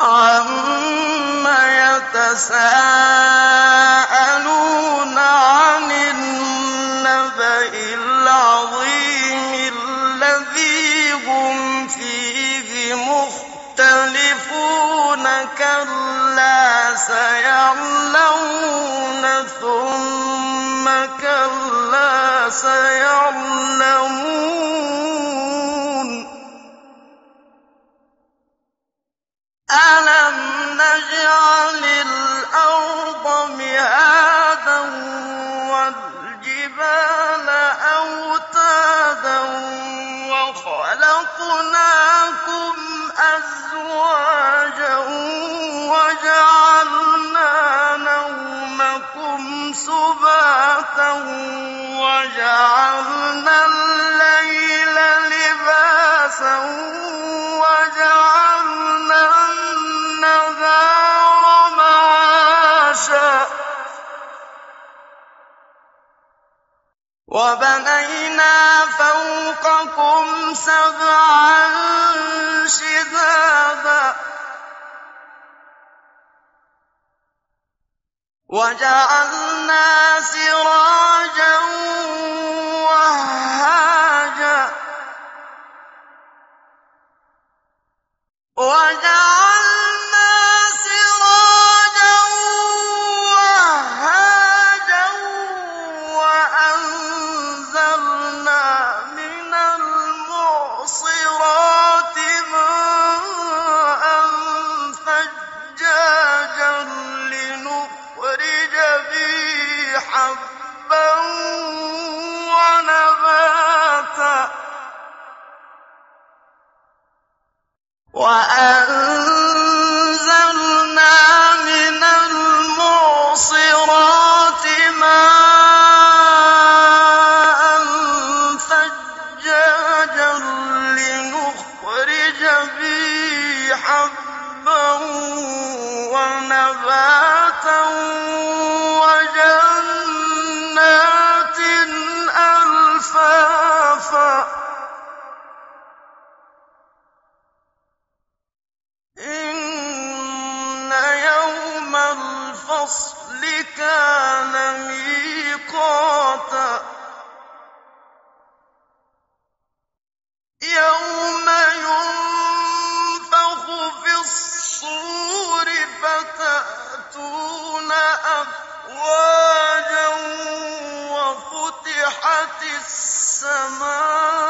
عَمَّ يَتَسَاءَلُونَ عَنِ النَّبَإِ الْعَظِيمِ الَّذِي هُمْ فِيهِ مُخْتَلِفُونَ كَلَّا سَيَعْلَمُونَ ثُمَّ كَلَّا سَيَعْلَمُونَ نَجْعَلِ الْأَرْضَ مِهَادًا وَالْجِبَالَ أَوْتَادًا وَخَلَقْنَاكُمْ أَزْوَاجًا وَجَعَلْنَا نَوْمَكُمْ سُبَاتًا وَجَعَلْنَا اللَّيْلَ وَبَنَيْنَا فَوْقَكُمْ سَبْعًا شِدَادًا وَجَعَلْنَا سِرَاجًا وَأَنزَلْنَا مِنَ الْمُعْصِرَاتِ مَاءً ثَجَّاجًا لِّنُخْرِجَ بِهِ حَبًّا وَنَبَاتًا الْفَصْلِ كَانَ مِيقَاتًا. يَوْمَ يُنفَخُ فِي الصُّورِ فَتَأْتُونَ أَفْوَاجًا وَفُتِحَتِ السَّمَاءُ.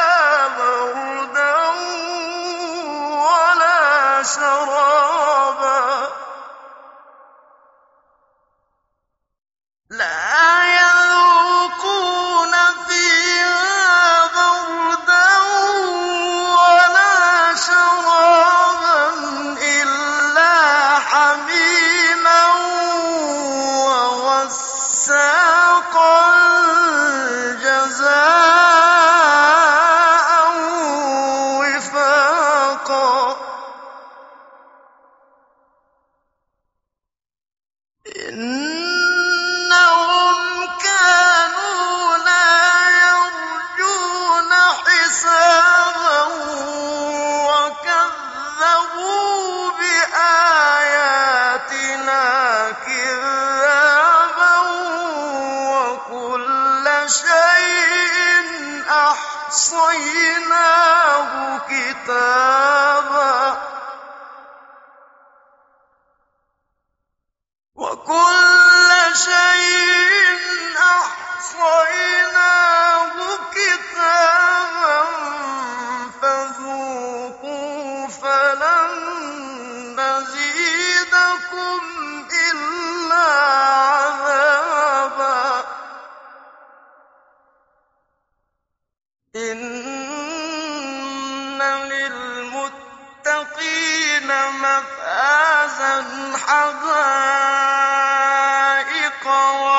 وَلَا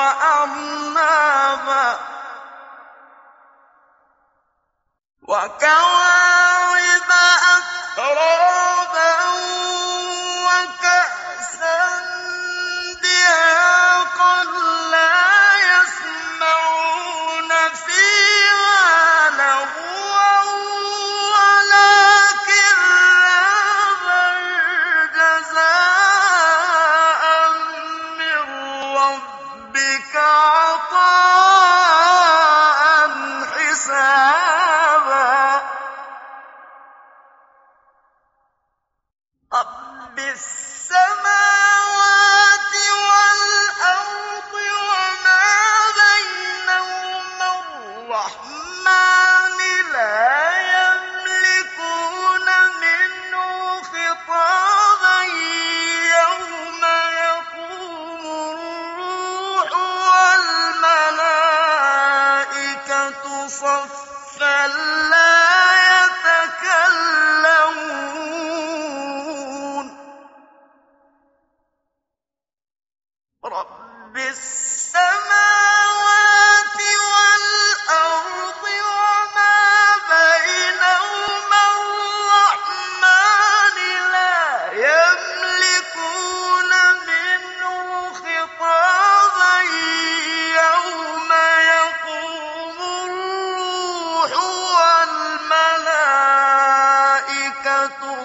وأعنابا وكواعب أترابا الرحمن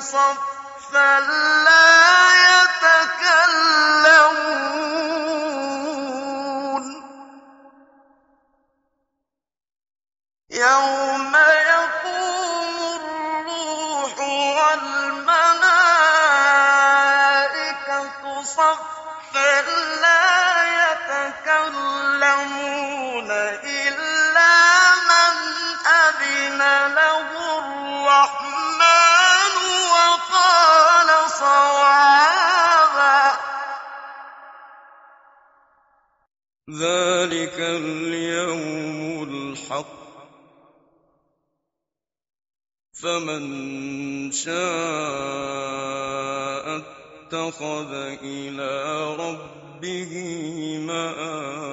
صفا لا يتكلمون. يوم ذلك اليوم الحق. فمن شاء اتخذ إلى ربه مآبا.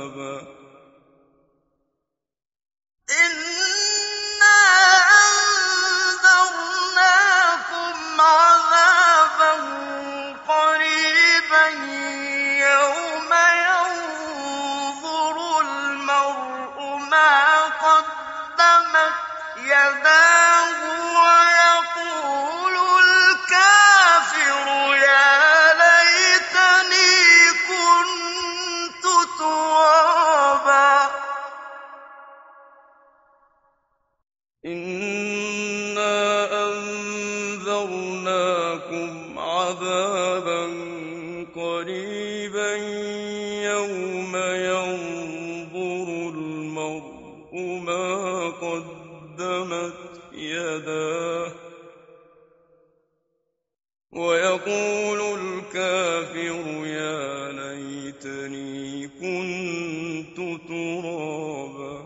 إِنَّا أَنذَرْنَاكُمْ عَذَابًا قَرِيبًا يَوْمَ يَنظُرُ الْمَرْءُ مَا قَدَّمَتْ يَدَاهُ وَيَقُولُ الْكَافِرُ يَا لَيْتَنِي كُنتُ تُرَابًا